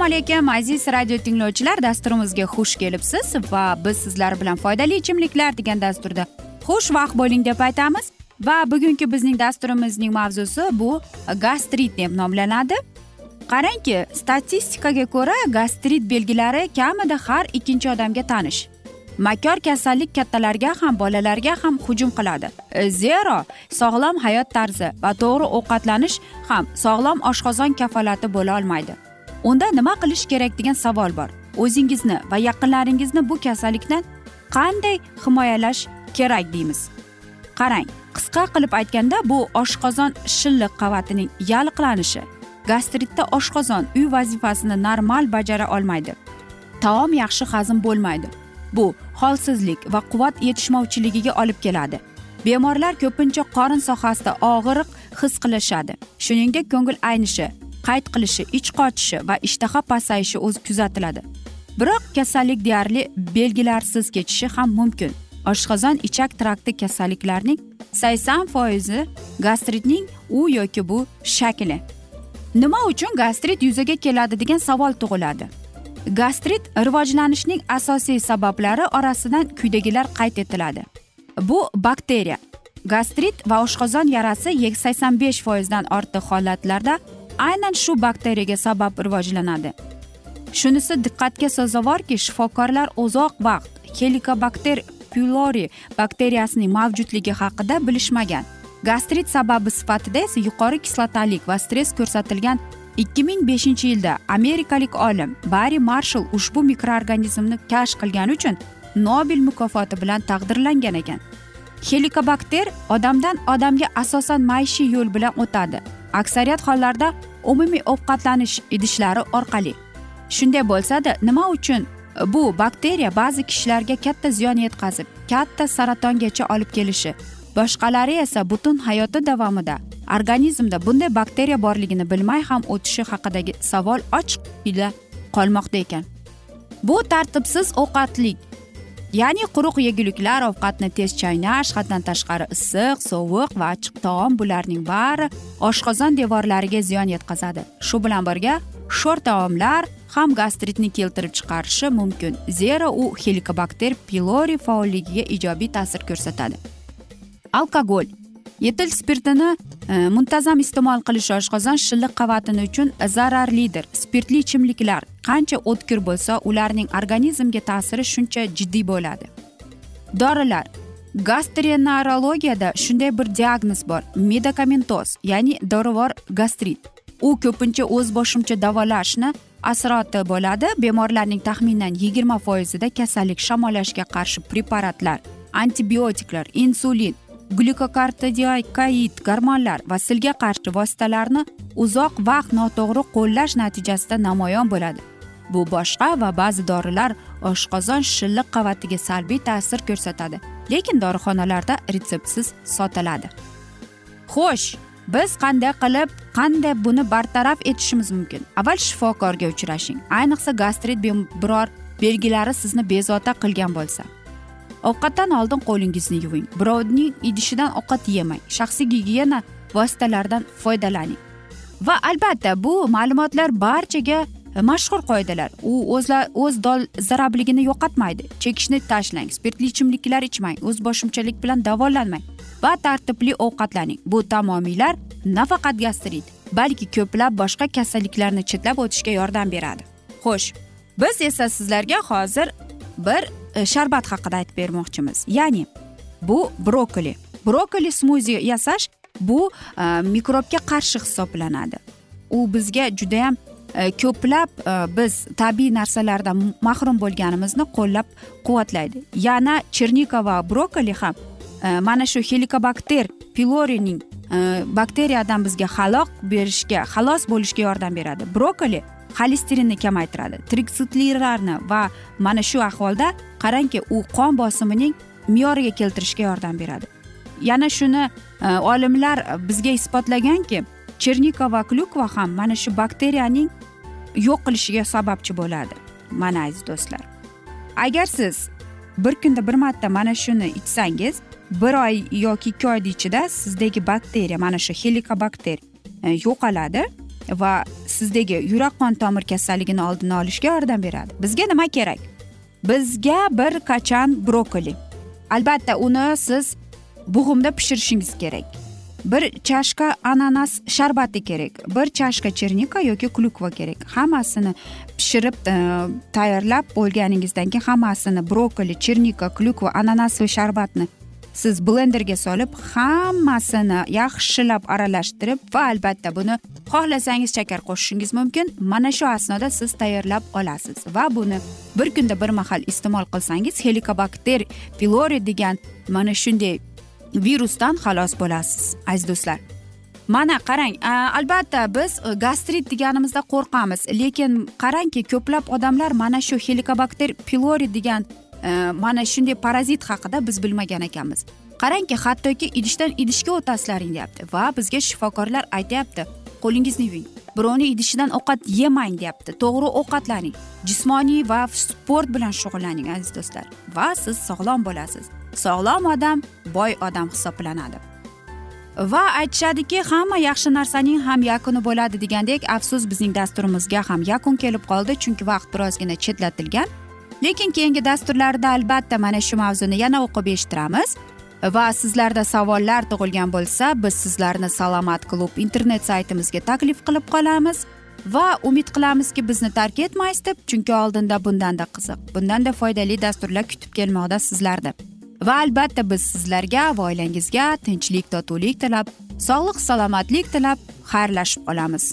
assalomu alaykum aziz radio tinglovchilar. Dasturimizga xush kelibsiz va biz sizlar bilan foydali ichimliklar degan dasturda xushvaqt bo'ling deb aytamiz. Va bugungi bizning dasturimizning mavzusi bu gastrit deb nomlanadi. Qarangki statistikaga ko'ra gastrit belgilari kamida har ikkinchi odamga tanish. Makor kasallik kattalarga ham bolalarga ham hujum qiladi. E, zero sog'lom hayot tarzi va to'g'ri ovqatlanish ham sog'lom oshqozon kafolati bo'la olmaydi. Unda nima qilish kerak degan savol bor. O'zingizni va yaqinlaringizni bu kasallikdan qanday himoyalash kerak deymiz? Qarang qisqa qilib aytganda bu oshqozon shilliq qavatining yalliqlanishi gastritda oshqozon uy vazifasini normal bajara olmaydi. Taom yaxshi hazm bo'lmaydi. Bu holsizlik va quvvat yetishmovchiligiga olib keladi. Bemorlar ko'pincha qorin sohasida og'riq his qilishadi. Shuningdek ko'ngil aynishi qayt qilishi ich qochishi va ishtaha pasayishi o'zi kuzatiladi. Biroq kasallik deyarli belgilarsiz kechishi ham mumkin. Oshqozon ichak trakti kasalliklarining sakson foizi gastritning u yoki bu shakli. Nima uchun gastrit yuzaga keladi degan savol tug'iladi. Gastrit rivojlanishning asosiy sabablari orasidan quyidagilar qayd etiladi. Bu bakteriya. Gastrit va oshqozon yarasi sakson besh foizdan ortiq holatlarda aynan shu bakteriyaga sabab rivojlanadi. Shunisi diqqatga sazovorki shifokorlar uzoq vaqt helikobakter pylori bakteriyasining mavjudligi haqida bilishmagan. Gastrit sababi sifatida esa yuqori kislotalik va stress ko'rsatilgan ikki ming beshinchi yilda amerikalik olim barri marshall ushbu mikroorganizmni kashf qilgani uchun nobel mukofoti bilan taqdirlangan ekan. Helikobakter odamdan odamga asosan maishiy yo'l bilan o'tadi. Aksariyat hollarda umumiy ovqatlanish idishlari orqali. Shunday bo'lsada nima uchun bu bakteriya ba'zi kishilarga katta ziyon yetkazib katta saratongacha olib kelishi boshqalari esa butun hayoti davomida organizmda bunday bakteriya borligini bilmay ham o'tishi haqidagi savol ochiqda qolmoqda ekan. Bu tartibsiz ovqatlik ya'ni quruq yeguliklar ovqatni tez chaynash haddan tashqari issiq sovuq va achchiq taom bularning bari oshqozon devorlariga ziyon yetkazadi. Shu bilan birga sho'r taomlar ham gastritni keltirib chiqarishi mumkin zero u helikobakter pylori faolligiga ijobiy ta'sir ko'rsatadi. Alkogol yetil spirtini e, muntazam iste'mol qilish oshqozon shilliq qavatini uchun zararlidir. Spirtli ichimliklar qancha o'tkir bo'lsa ularning organizmga ta'siri shuncha jiddiy bo'ladi. Dorilar gastrenarologiyada shunday bir diagnoz bor medikamentoz ya'ni dorivor gastrit. U ko'pincha o'z boshimcha davolashni asroti bo'ladi. Bemorlarning taxminan yigirma foizida kasallik shamollashga qarshi preparatlar antibiotiklar insulin glyukokortikoid gormonlar va silga qarshi vositalarni uzoq vaqt noto'g'ri qo'llash natijasida namoyon bo'ladi. Bu boshqa va ba'zi dorilar oshqozon shilliq qavatiga salbiy ta'sir ko'rsatadi lekin dorixonalarda retseptsiz sotiladi. Xo'sh biz qanday qilib qanday buni bartaraf etishimiz mumkin? Avval shifokorga uchrashing. Ayniqsa gastrit biror belgilari sizni bezovta qilgan bo'lsa. Ovqatdan oldin qo'lingizni yuving. Birovning idishidan ovqat yemang. Shaxsiy gigiyena vositalaridan foydalaning. Va albatta bu ma'lumotlar barchaga mashhur qoidalar. U o'zlar o'z dolzarbligini yo'qotmaydi. Chekishni tashlang spirtli ichimliklar ichmang o'zboshimchalik bilan davolanmang va tartibli ovqatlaning. Bu tamomiylar nafaqat gastrit balki ko'plab boshqa kasalliklarni chetlab o'tishga yordam beradi. Xo'sh biz esa sizlarga hozir bir E, sharbat haqida aytib bermoqchimiz. Ya'ni bu brokoli. Brokoli smuzi yasash bu e, mikrobga qarshi hisoblanadi. U bizga judayam e, ko'plab e, biz tabiiy narsalardan mahrum bo'lganimizni qo'llab quvvatlaydi. Yana chernika va brokoli ham e, mana shu helikobakter pilorining bakteriyadan bizga xaloq berishga xalos bo'lishga yordam beradi. Brokoli xolesterinni kamaytiradi. Triksitlilarni va mana shu ahvolda qarangki u qon bosimining me'yoriga keltirishga yordam beradi. Yana shuni e, olimlar bizga isbotlaganki chernika va klyukva ham mana shu bakteriyaning yo'q qilishiga sababchi bo'ladi mana aziz do'stlar. Agar siz bir kunda bir marta mana shuni ichsangiz bir oy yoki ikki oyni ichida sizdagi bakteriya mana shu helikobakter e, yo'qoladi. Va sizdagi yurak qon tomir kasalligini oldini olishga yordam beradi. Bizga nima kerak? Bizga bir qachon brokoli. Albatta uni siz bug'umda pishirishingiz kerak. Bir chashka ananas sharbati kerak bir chashka chernika yoki klyukva kerak. Hammasini pishirib e, tayyorlab bo'lganingizdan keyin hammasini brokoli chernika klyukva ananas va sharbatni siz blenderga solib hammasini yaxshilab aralashtirib va albatta buni xohlasangiz shakar qo'shishingiz mumkin. Mana shu asnoda siz tayyorlab olasiz va buni bir kunda bir mahal iste'mol qilsangiz helikobakter pilori degan mana shunday virusdan xalos bo'lasiz aziz do'stlar. Mana qarang albatta biz gastrit deganimizda qo'rqamiz lekin qarangki ko'plab odamlar mana shu helikobakter pilori degan Э, mana shunday parazit haqida biz bilmagan ekanmiz. Qarangki hattoki idishdan idishga o'tasizlaring deyapti va bizga shifokorlar aytyapti qo'lingizni yuving. Birovni idishidan ovqat yemang deyapti. To'g'ri ovqatlaning jismoniy va sport bilan shug'ullaning aziz do'stlar. Va siz sog'lom bo'lasiz. Sog'lom odam boy odam hisoblanadi. Va aytishadiki hamma yaxshi narsaning ham yakuni bo'ladi degandek afsus bizning dasturimizga ham yakun kelib qoldi. Chunki vaqt birozgina chetlatilgan lekin keyingi dasturlarda albatta mana shu mavzuni yana o'qib eshittiramiz. Va sizlarda savollar tug'ilgan bo'lsa biz sizlarni salomat klub internet saytimizga taklif qilib qolamiz. Va umid qilamizki bizni tark etmaysiz deb chunki oldinda bundanda qiziq bundanda foydali dasturlar kutib kelmoqda sizlarni va albatta biz sizlarga va oilangizga tinchlik totuvlik tilab sog'lik salomatlik tilab xayrlashib qolamiz.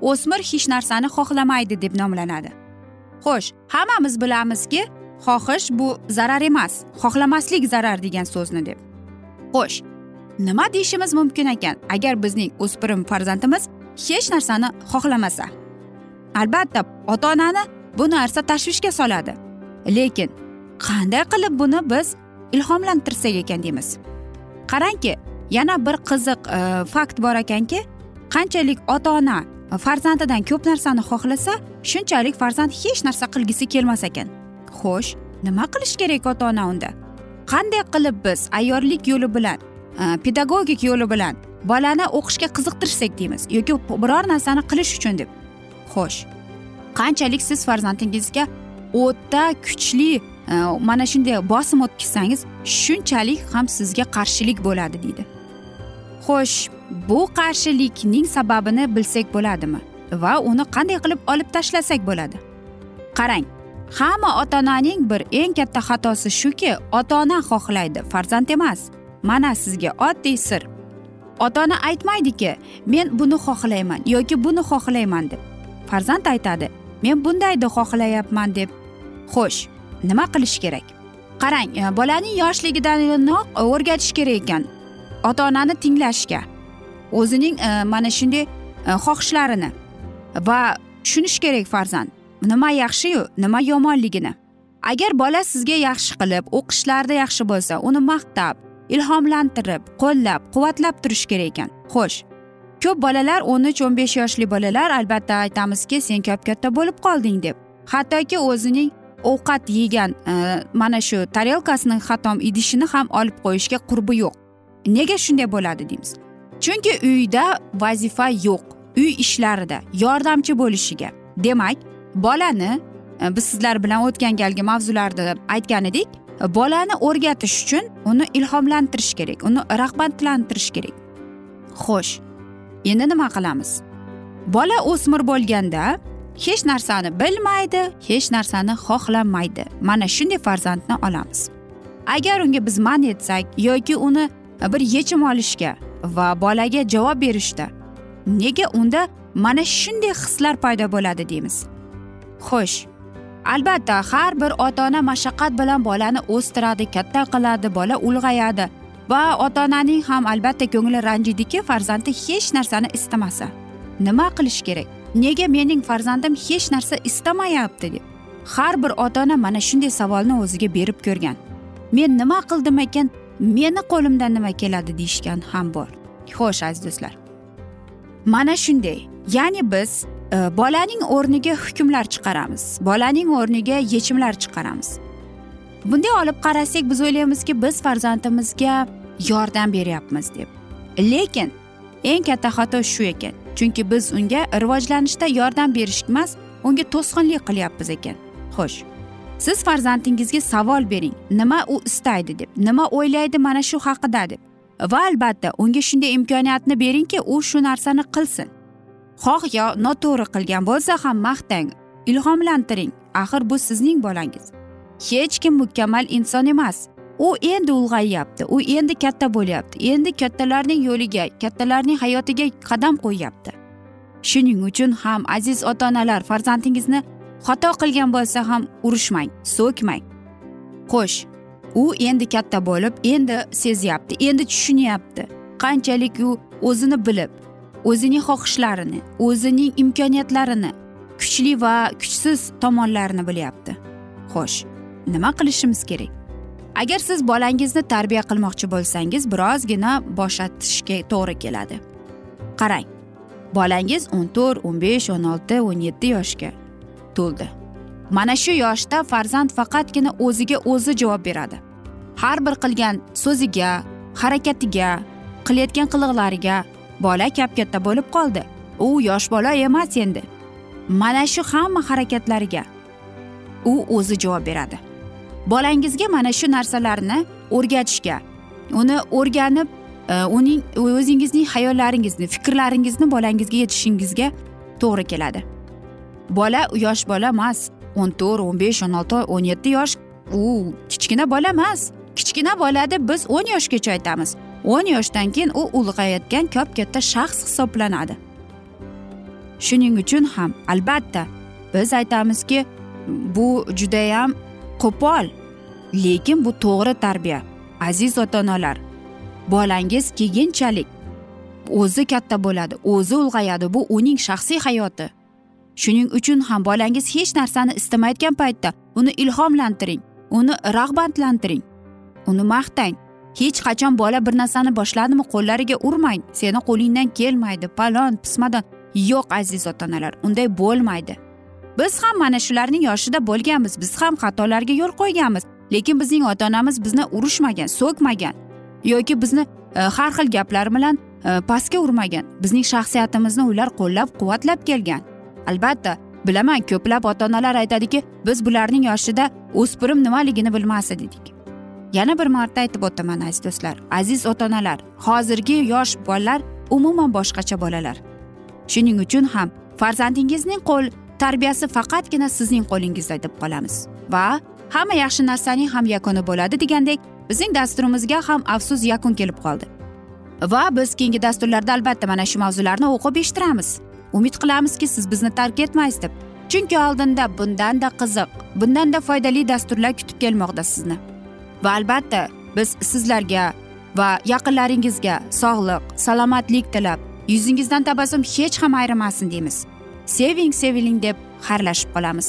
o'smir hech narsani xohlamaydi deb nomlanadi. Xo'sh hammamiz bilamizki xohish bu zarar emas xohlamaslik zarar degan so'zni deb. Xo'sh nima deyishimiz mumkin ekan? Agar bizning o'spirim farzandimiz hech narsani xohlamasa. Albatta ota onani bu narsa tashvishga soladi. Lekin qanday qilib buni biz ilhomlantirsak ekan deymiz? Qarangki yana bir qiziq e, fakt bor ekanki qanchalik ota ona farzandidan ko'p narsani xohlasa shunchalik farzand hech narsa qilgisi kelmas ekan. Xo'sh nima qilish kerak ota ona unda? Qanday qilib biz ayyorlik yo'li bilan e, pedagogik yo'li bilan bolani o'qishga qiziqtirsak deymiz yoki biror narsani qilish uchun deb? Xo'sh qanchalik siz farzandingizga o'ta kuchli e, mana shunday bosim o'tkazsangiz shunchalik ham sizga qarshilik bo'ladi deydi. Xo'sh bu qarshilikning sababini bilsak bo'ladimi va uni qanday qilib olib tashlasak bo'ladi? Qarang hamma ota onaning bir eng katta xatosi shuki ota ona xohlaydi farzand emas. Mana sizga oddiy sir. Ota ona aytmaydiki men buni xohlayman yoki buni xohlayman deb. Farzand aytadi men bundayni xohlayapman deb. Xo'sh nima qilish kerak? Qarang e, bolaning yoshligidanoq o'rgatish kerak ekan. Ota onani tinglashga. O'zining e, mana shunday e, xohishlarini va tushunish kerak farzand. Nima yaxshiyu nima yomonligini. Agar bola sizga yaxshi qilib o'qishlarida yaxshi bo'lsa uni maqtab ilhomlantirib qo'llab quvvatlab turish kerak ekan. Xo'sh ko'p bolalar o'n uch o'n besh yoshli bolalar albatta aytamizki sen kop katta bo'lib qolding deb. Hattoki o'zining ovqat yegan e, mana shu tarelkasini hatom idishini ham olib qo'yishga qurbi yo'q. Nega shunday bo'ladi deymiz. Chunki uyda vazifa yo'q uy ishlarida yordamchi bo'lishiga. Demak bolani e, biz sizlar bilan o'tgan galgi mavzularda aytgan edik bolani o'rgatish uchun uni ilhomlantirish kerak uni rag'batlantirish kerak. Xo'sh endi nima qilamiz? Bola o'smir bo'lganda hech narsani bilmaydi hech narsani xohlamaydi. Mana shunday farzandni olamiz. Agar unga biz man etsak yoki uni bir yechim olishga va bolaga javob berishda nega unda mana shunday hislar paydo bo'ladi deymiz. Xo'sh albatta har bir ota ona mashaqqat bilan bolani o'stiradi katta qiladi bola ulg'ayadi va ota onaning ham albatta ko'ngli ranjiydiki farzandi hech narsani istamasa. Nima qilish kerak? Nega mening farzandim hech narsa istamayapti deb. Har bir ota ona mana shunday savolni o'ziga berib ko'rgan. Men nima qildim ekan? Meni qo'limdan nima keladi deyishgan ham bor. Xo'sh aziz do'stlar. Mana shunday. Ya'ni biz e, bolaning o'rniga hukmlar chiqaramiz. Bolaning o'rniga yechimlar chiqaramiz. Bunday olib qarasak biz o'ylaymizki biz farzandimizga yordam beryapmiz deb. Lekin eng katta xato shu ekan. Chunki biz unga rivojlanishda yordam berish emas unga to'sqinlik qilyapmiz ekan. Xo'sh. Siz farzandingizga savol bering. Nima u istaydi deb nima o'ylaydi mana shu haqida deb. Va albatta unga shunday imkoniyatni beringki u shu narsani qilsin. Xoh yo noto'g'ri qilgan bo'lsa ham maqtang ilhomlantiring. Axir bu sizning bolangiz. Hech kim mukammal inson emas. U endi ulg'ayyapti u endi katta bo'lyapti endi kattalarning yo'liga kattalarning hayotiga qadam qo'yyapti. Shuning uchun ham aziz ota onalar farzandingizni xato qilgan bo'lsa ham urishmang so'kmang. Xo'sh u endi katta bo'lib endi sezyapti endi tushunyapti. Qanchalik u o'zini bilib o'zining xohishlarini o'zining imkoniyatlarini kuchli va kuchsiz tomonlarini bilyapti. Xo'sh nima qilishimiz kerak? Agar siz bolangizni tarbiya qilmoqchi bo'lsangiz birozgina boshatishga to'g'ri keladi. Qarang bolangiz o'n to'rt o'n besh o'n olti o'n yetti yoshga. To'ldi. Mana shu yoshda farzand faqatgina o'ziga o'zi javob beradi. Har bir qilgan so'ziga harakatiga qilayotgan qiliqlariga bola kap katta bo'lib qoldi. U yosh bola emas endi. Mana shu hamma harakatlariga u o'zi javob beradi. Bolangizga mana shu narsalarni o'rgatishga uni o'rganib e, uning o'zingizning hayollaringizni fikrlaringizni bolangizga yetishingizga to'g'ri keladi. Bola yosh bola emas. O'n to'rt o'n besh o'n olti o'n yetti yosh. U kichkina bola emas. Kichkina bola deb biz o'n yoshgacha aytamiz. O'n yoshdan keyin u ulg'ayotgan kop katta shaxs hisoblanadi. Shuning uchun ham albatta biz aytamizki bu judayam qo'pol. Lekin bu to'g'ri tarbiya aziz ota onalar bolangiz keyinchalik o'zi katta bo'ladi o'zi ulg'ayadi. Bu uning shaxsiy hayoti. Shuning uchun ham bolangiz hech narsani istamayotgan paytda uni ilhomlantiring uni rag'batlantiring uni maqtang. Hech qachon bola bir narsani boshladimi qo'llariga urmang seni qo'lingdan kelmaydi palon pismadon yo'q aziz ota onalar unday bo'lmaydi. Biz ham mana shularning yoshida bo'lganmiz biz ham xatolarga yo'l qo'yganmiz lekin bizning ota onamiz bizni urishmagan so'kmagan yoki bizni e, har xil gaplar bilan e, pastga urmagan. Bizning shaxsiyatimizni ular qo'llab quvvatlab kelgan. Albatta bilaman ko'plab ota onalar aytadiki biz bularning yoshida o'spirim nimaligini bilmas edik. Yana bir marta aytib o'taman aziz do'stlar aziz ota onalar hozirgi yosh bolalar umuman boshqacha bolalar. Shuning uchun ham farzandingizning qo'l tarbiyasi faqatgina sizning qo'lingizda deb qolamiz. Va hamma yaxshi narsaning ham yakuni bo'ladi degandek bizning dasturimizga ham afsus yakun kelib qoldi. Va biz keyingi dasturlarda albatta mana shu mavzularni o'qib eshittiramiz. Umid qilamizki siz bizni tark etmaysiz deb. Chunki oldinda bundanda qiziq bundanda foydali dasturlar kutib kelmoqda sizni. Va albatta biz sizlarga va yaqinlaringizga sog'lik salomatlik tilab yuzingizdan tabassum hech ham ayrimasin deymiz. Seving seviling deb xayrlashib qolamiz.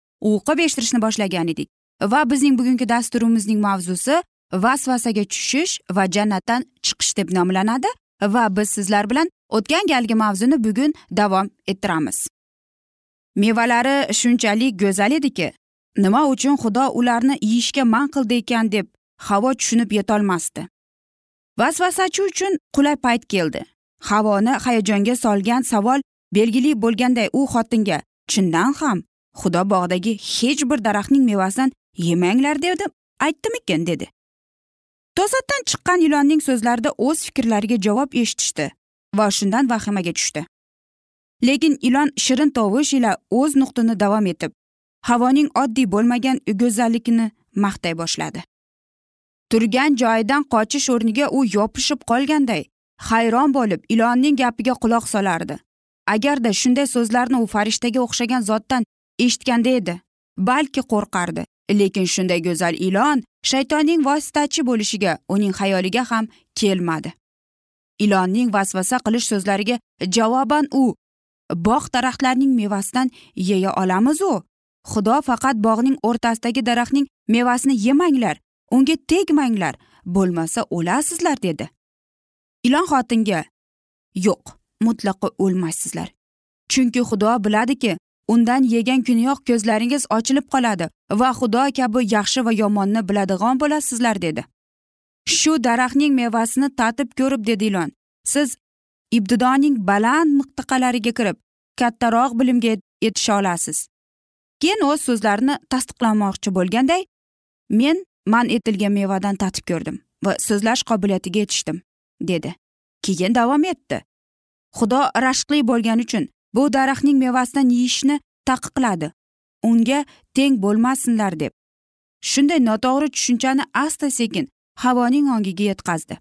o'qib eshittirishni boshlagan edik. Va bizning bugungi dasturimizning mavzusi vasvasaga tushish va jannatdan chiqish deb nomlanadi va biz sizlar bilan o'tgan galgi mavzuni bugun davom ettiramiz. Mevalari shunchalik go'zal ediki nima uchun xudo ularni yeyishga man qildi ekan deb havo tushunib yetolmasdi. Vasvasachi uchun qulay payt keldi. Havoni hayajonga solgan savol belgili bo'lganday u xotinga chindan ham xudo bog'dagi hech bir daraxtning mevasidan yemanglar deb aytdimikin dedi. To'satdan chiqqan ilonning so'zlarida o'z fikrlariga javob eshitishdi va shundan vahimaga tushdi. Lekin ilon shirin tovush ila o'z nuqtini davom etib havoning oddiy bo'lmagan go'zalligini maqtay boshladi. Turgan joyidan qochish o'rniga u yopishib qolganday hayron bo'lib ilonning gapiga quloq solardi. Agarda shunday so'zlarni u farishtaga o'xshagan zotdan eshitganda edi. Balki qo'rqardi. Lekin shunday go'zal ilon shaytonning vositachi bo'lishiga uning xayoliga ham kelmadi. Ilonning vasvasa qilish so'zlariga javoban u bog' daraxtlarining mevasidan yeya olamizu? Xudo faqat bog'ning o'rtasidagi daraxtning mevasini yemanglar unga tegmanglar bo'lmasa o'lasizlar dedi. Ilon xotinga yo'q mutlaqo o'lmaysizlar. Chunki xudo biladiki undan yegan kuniyoq ko'zlaringiz ochilib qoladi va xudo kabi yaxshi va yomonni biladigan bo'lasizlar dedi. Shu daraxtning mevasini tatib ko'rib dedi ilon. Siz ibtidoning baland miqtaqalariga kirib kattaroq bilimga yetisha olasiz. Keyin o'z so'zlarini tasdiqlamoqchi bo'lganday men man etilgan mevadan tatib ko'rdim va so'zlash qobiliyatiga yetishdim dedi. Keyin davom etdi. Xudo rashqli bo'lgani uchun bu daraxtning mevasidan yeyishni taqiqladi. Unga teng bo'lmasinlar deb. Shunday noto'g'ri tushunchani asta sekin havoning ongiga yetkazdi.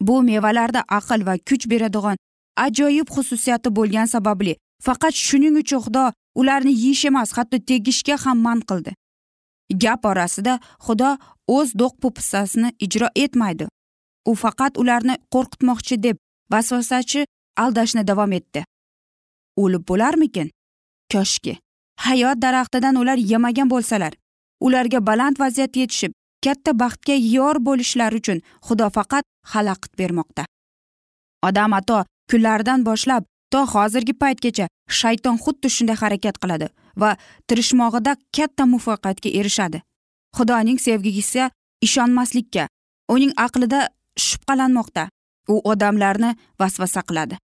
Bu mevalarda aql va kuch beradigan ajoyib xususiyati bo'lgani sababli faqat shuning uchun xudo ularni yeyish emas hatto tegishga ham man qildi. Gap orasida xudo o'z do'q po'pisasini ijro etmaydi. U faqat ularni qo'rqitmoqchi deb vasvasachi aldashni davom etdi. O'lib bo'larmikin? Koshki hayot daraxtidan ular yemagan bo'lsalar ularga baland vaziyatga yetishib katta baxtga yor bo'lishlari uchun xudo faqat xalaqit bermoqda. Odam ato kunlaridan boshlab to hozirgi paytgacha shayton xuddi shunday harakat qiladi va tirishmog'ida katta muvaffaqiyatga erishadi. Xudoning sevgisiga ishonmaslikka uning aqlida shubhalanmoqda. U odamlarni vasvasa qiladi.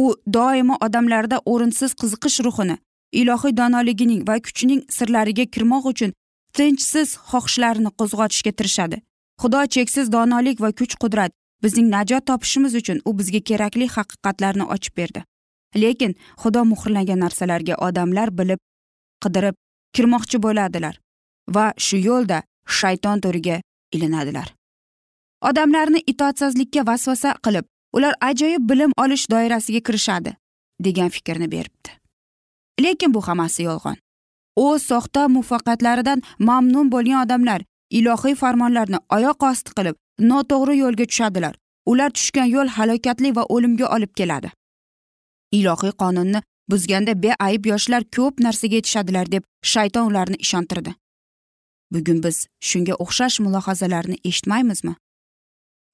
U doimo odamlarda o'rinsiz qiziqish ruhini ilohiy donoligining va kuchining sirlariga kirmoq uchun tinchsiz xohishlarini qo'zg'otishga tirishadi. Xudo cheksiz donolik va kuch qudrat bizning najot topishimiz uchun u bizga kerakli haqiqatlarni ochib berdi. Lekin xudo muhrlagan narsalarga odamlar bilib qidirib kirmoqchi bo'ladilar va shu yo'lda shayton to'riga ilinadilar. Odamlarni itoatsizlikka vasvasa qilib ular ajoyib bilim olish doirasiga kirishadi degan fikrni beribdi. Lekin bu hammasi yolg'on. O'z soxta muvaffaqiyatlaridan mamnun bo'lgan odamlar ilohiy farmonlarni oyoq osti qilib noto'g'ri yo'lga tushadilar. Ular tushgan yo'l halokatli va o'limga olib keladi. Ilohiy qonunni buzganda beayb yoshlar ko'p narsaga yetishadilar deb shayton ularni ishontirdi. Bugun biz shunga o'xshash mulohazalarni eshitmaymizmi?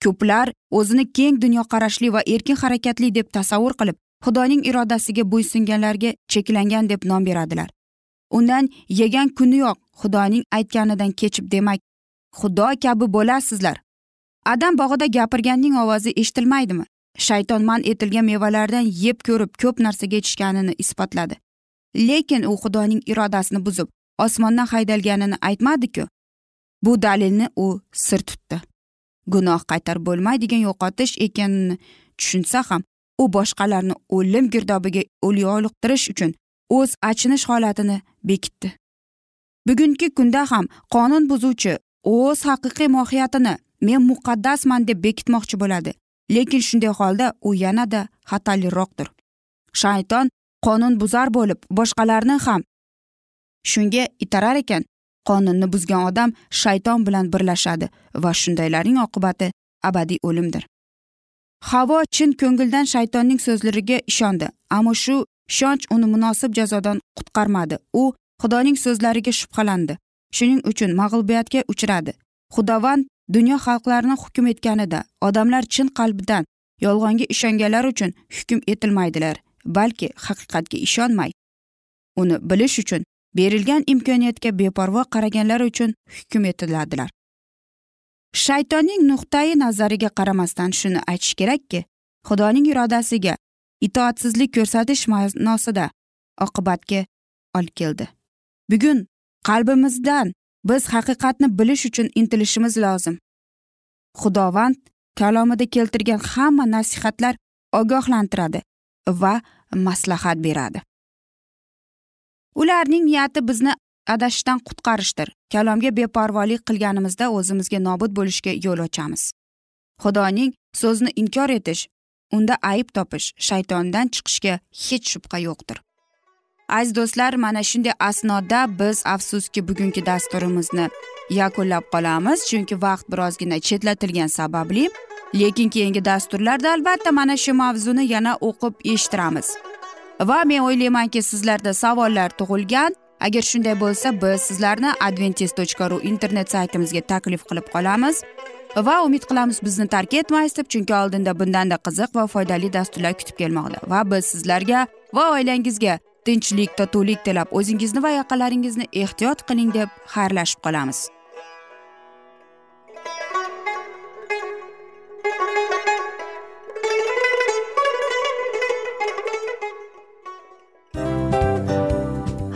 Ko'plar o'zini keng dunyoqarashli va erkin harakatli deb tasavvur qilib xudoning irodasiga bo'ysunganlarga cheklangan deb nom beradilar. Undan yegan kuniyoq xudoning aytganidan kechib demak xudo kabi bo'lasizlar. Adam bog'ida gapirganning ovozi eshitilmaydimi? Shayton man etilgan mevalardan yeb ko'rib ko'p narsaga yetishganini isbotladi. Lekin u xudoning irodasini buzib osmondan haydalganini aytmadiku. Bu dalilni u sir tutdi. Gunoh qaytarib bo'lmaydigan yo'qotish ekanini tushunsa ham u boshqalarni o'lim girdobiga yo'liqtirish uchun o'z achinish holatini bekitdi. Bugungi kunda ham qonun buzuvchi o'z haqiqiy mohiyatini men muqaddasman deb bekitmoqchi bo'ladi. Lekin shunday holda u yanada xatarliroqdir shayton qonun buzar bo'lib boshqalarni ham shunga itarar ekan. Qonunni buzgan odam shayton bilan birlashadi va shundaylarning oqibati abadiy o'limdir. Havo chin ko'ngildan shaytonning so'zlariga ishondi ammo shu ishonch uni munosib jazodan qutqarmadi. U xudoning so'zlariga shubhalandi shuning uchun mag'lubiyatga uchradi. Xudovand dunyo xalqlarini hukm etganida odamlar chin qalbidan yolg'onga ishonganlar uchun hukm etilmaydilar balki haqiqatga ishonmay uni bilish uchun berilgan imkoniyatga beparvo qaraganlar uchun hukm etiladilar. Shaytonning nuqtai nazariga qaramasdan shuni aytish kerakki xudoning irodasiga itoatsizlik ko'rsatish ma'nosida oqibatga olib keldi. Bugun qalbimizdan biz haqiqatni bilish uchun intilishimiz lozim. Xudovand kalomida keltirgan hamma nasihatlar ogohlantiradi va maslahat beradi. Ularning niyati bizni adashishdan qutqarishdir. Kalomga beparvolik qilganimizda o'zimizga nobud bo'lishga yo'l ochamiz. Xudoning so'zini inkor etish unda ayb topish shaytondan chiqishga hech shubha yo'qdir. Aziz do'stlar mana shunday asnoda biz afsuski bugungi dasturimizni yakunlab qolamiz chunki vaqt birozgina chetlatilgani sababli lekin keyingi dasturlarda albatta mana shu mavzuni yana o'qib eshittiramiz. Va men o'ylaymanki sizlarda savollar tug'ilgan. Agar shunday bo'lsa biz sizlarni adventis tochka ru internet saytimizga taklif qilib qolamiz. Va umid qilamiz bizni tark etmaysiz deb chunki oldinda bundanda qiziq va foydali dasturlar kutib kelmoqda. Va biz sizlarga va oilangizga tinchlik totuvlik tilab o'zingizni va yaqinlaringizni ehtiyot qiling deb xayrlashib qolamiz.